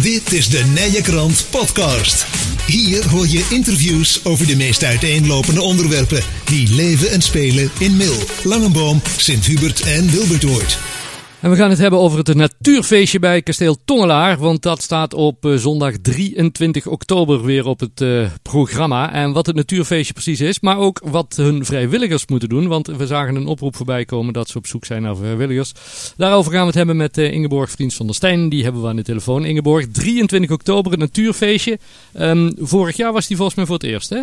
Dit is de Nije Krant Podcast. Hier hoor je interviews over de meest uiteenlopende onderwerpen die leven en spelen in Mil, Langenboom, Sint-Hubert en Wilbertoord. En we gaan het hebben over het natuurfeestje bij Kasteel Tongelaar. Want dat staat op uh, zondag 23 oktober weer op het uh, programma. En wat het natuurfeestje precies is, maar ook wat hun vrijwilligers moeten doen. Want we zagen een oproep voorbij komen dat ze op zoek zijn naar vrijwilligers. Daarover gaan we het hebben met uh, Ingeborg Vriends van der Stijn. Die hebben we aan de telefoon. Ingeborg, 23 oktober het natuurfeestje. Um, vorig jaar was die volgens mij voor het eerst, hè?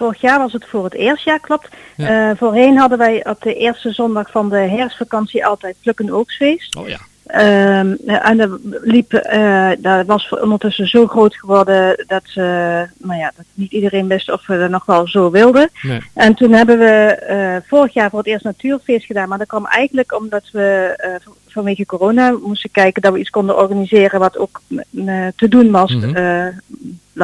Vorig jaar was het voor het eerst, ja klopt. Ja. Uh, voorheen hadden wij op de eerste zondag van de herfstvakantie altijd pluk- en oogstfeest. Oh ja. Uh, en dat liep, uh, dat was ondertussen zo groot geworden dat, uh, nou ja, dat niet iedereen wist of we dat nog wel zo wilden. Nee. En toen hebben we vorig jaar voor het eerst natuurfeest gedaan, maar dat kwam eigenlijk omdat we vanwege corona moesten kijken dat we iets konden organiseren wat ook te doen was. Mhm.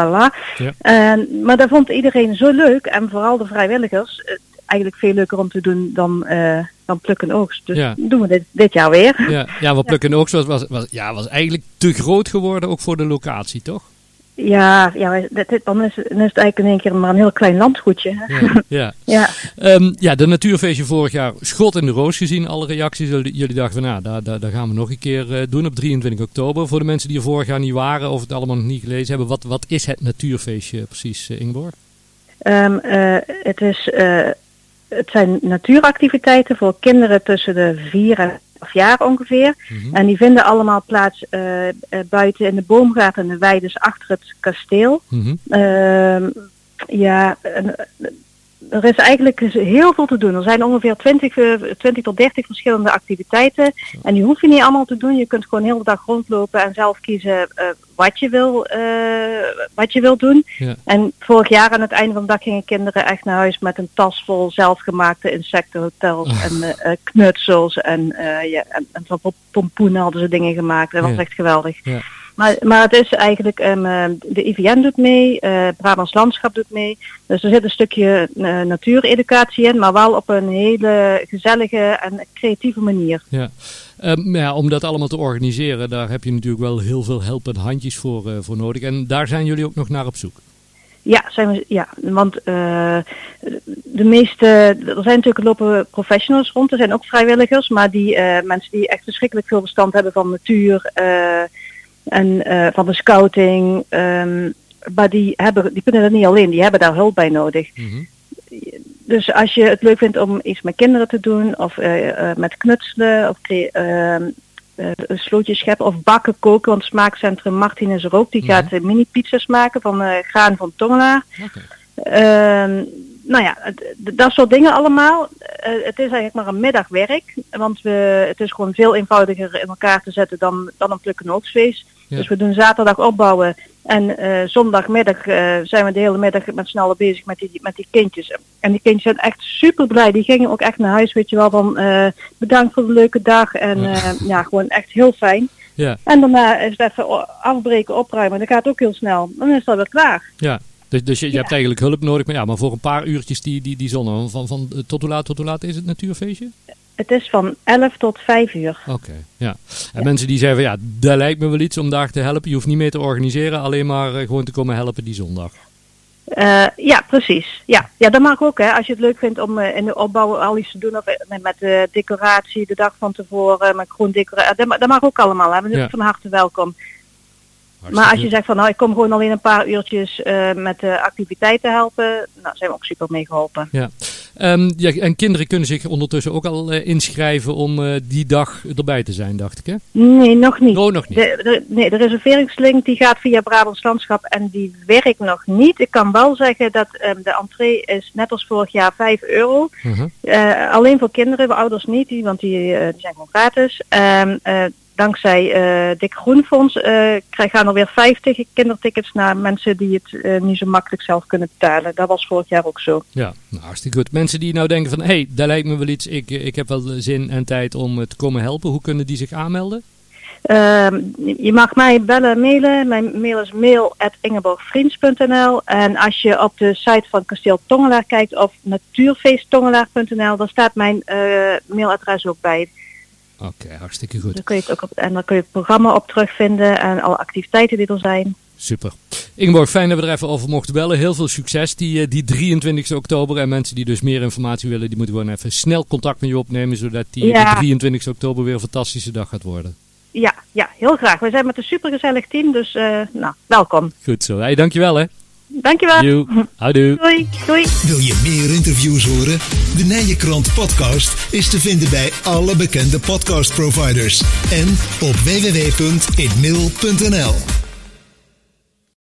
La. Ja. En, maar dat vond iedereen zo leuk en vooral de vrijwilligers eigenlijk veel leuker om te doen dan, uh, dan plukken oogst. Dus Ja. doen we dit, dit jaar weer. Ja, ja wat plukken oogst was, was, was, ja, was eigenlijk te groot geworden, ook voor de locatie, toch? Ja, ja dit, dan, is, dan is het eigenlijk in één keer maar een heel klein landgoedje. Hè? Ja, ja. Ja. Ehm, ja, de natuurfeestje vorig jaar schot in de roos gezien. Alle reacties. Jullie, dachten van, nou, daar, daar, daar gaan we nog een keer eh, doen op 23 oktober. Voor de mensen die er vorig jaar niet waren of het allemaal nog niet gelezen hebben. Wat, wat is het natuurfeestje precies, eh, Ingeborg? Ehm, eh, het, is, het zijn natuuractiviteiten voor kinderen tussen de vier en elf jaar ongeveer. Mhm. En die vinden allemaal plaats eh, eh, buiten in de boomgaard en de weides achter het kasteel. Mhm. Ehm, ja, er is eigenlijk heel veel te doen. Er zijn ongeveer 20, eh, 20 tot 30 verschillende activiteiten. En die hoef je niet allemaal te doen. Je kunt gewoon heel de dag rondlopen en zelf kiezen eh, wat, je wil, eh, wat je wil doen. Ja. En vorig jaar aan het einde van de dag gingen kinderen echt naar huis met een tas vol zelfgemaakte insectenhotels Oh. en eh, eh, knutsels. En, eh, ja, en, en van pompoenen hadden ze dingen gemaakt. Dat was Ja. echt geweldig. Ja. Maar, maar het is eigenlijk, um, de IVN doet mee, eh Brabants Landschap doet mee. Dus er zit een stukje eh, natuureducatie in, maar wel op een hele gezellige en creatieve manier. Ja. Maar ja, om dat allemaal te organiseren, daar heb je natuurlijk wel heel veel helpende handjes voor, eh, voor nodig. En daar zijn jullie ook nog naar op zoek. Ja, zijn we, ja want de meeste, er zijn natuurlijk lopen professionals rond, er zijn ook vrijwilligers, maar die mensen die echt verschrikkelijk veel verstand hebben van natuur en eh, van de scouting, ehm, maar die, hebben, die kunnen dat niet alleen, die hebben daar hulp bij nodig. Mhm. Dus als je het leuk vindt om iets met kinderen te doen, of eh, eh, met knutselen, of cre- ehm, eh, een slootje scheppen, of bakken, koken, want smaakcentrum Martin is er ook, die gaat eh, mini-pizza's maken van graan van Tongelaar. Ehm, nou ja, dat soort dingen allemaal. Het is eigenlijk maar een middagwerk, want we, het is gewoon veel eenvoudiger in elkaar te zetten dan, dan een pluk- en oogstfeest. Ja. Dus we doen zaterdag opbouwen en eh, zondagmiddag eh, zijn we de hele middag met z'n allen bezig met die, met die kindjes. En die kindjes zijn echt super blij. Die gingen ook echt naar huis, weet je wel, van eh, bedankt voor de leuke dag. En Ja. ja. gewoon echt heel fijn. Ja, En daarna is het even afbreken, opruimen. Dat gaat ook heel snel. Dan is het alweer klaar. ja. Dus, dus je, je Ja. hebt eigenlijk hulp nodig, maar, ja, maar voor een paar uurtjes die, die, die zon. Van, van, tot hoe laat tot hoe laat is het natuurfeestje? Het is van 11 tot 5 uur. Oké, ja. En Ja. mensen die zeggen van ja, dat lijkt me wel iets om daar te helpen. Je hoeft niet mee te organiseren, alleen maar eh, gewoon te komen helpen die zondag. Eh, ja, precies. Ja. ja, dat mag ook. Hè. Als je het leuk vindt om eh, in de opbouw al iets te doen. Of met, met de decoratie de dag van tevoren. Met groen decoratie. Dat, dat mag ook allemaal. Hè. We zijn Ja. van harte welkom. Maar als je zegt van nou ik kom gewoon alleen een paar uurtjes met de activiteiten helpen. Nou zijn we ook super mee geholpen. Ja. Ehm, ja, en kinderen kunnen zich ondertussen ook al eh, inschrijven om eh, die dag erbij te zijn, dacht ik hè? Nee, nog niet. Oh, nog niet. De, de, nee, de reserveringslink die gaat via Brabants Landschap en die werkt nog niet. Ik kan wel zeggen dat ehm, de entree is net als vorig jaar 5 euro. Eh, alleen voor kinderen, ouders niet, die, want die, die zijn gewoon gratis. Ehm, eh, dankzij eh Dik Groenfonds eh, krijg- gaan er weer 50 kindertickets naar mensen die het eh, niet zo makkelijk zelf kunnen betalen. Dat was vorig jaar ook zo. Ja, nou, hartstikke goed. Mensen die nou denken van, hé, hey, dat lijkt me wel iets, ik, ik heb wel zin en tijd om te komen helpen. Hoe kunnen die zich aanmelden? Ehm, je mag mij bellen, mailen. Mijn mail is mail.ingeborgvriends.nl En als je op de site van Kasteel Tongelaar kijkt of natuurfeesttongelaar.nl, dan staat mijn mailadres ook bij. Oké, hartstikke goed. Dan kun je het ook op, en dan kun je het programma op terugvinden en alle activiteiten die er zijn. Super. Ingeborg, fijn dat we er even over mochten bellen. Heel veel succes die, eh, die 23 oktober. En mensen die dus meer informatie willen, die moeten gewoon even snel contact met je opnemen. Zodat die, Ja. die 23 oktober weer een fantastische dag gaat worden. Ja, ja, heel graag. We zijn met een supergezellig team, dus eh, nou, welkom. Goed zo. Hey, dankjewel hè. Dankjewel. Joe. Houdoe. Doei. Doei. Wil je meer interviews horen? De Nijenkrant podcast is te vinden bij alle bekende podcastproviders en op www.inmail.nl.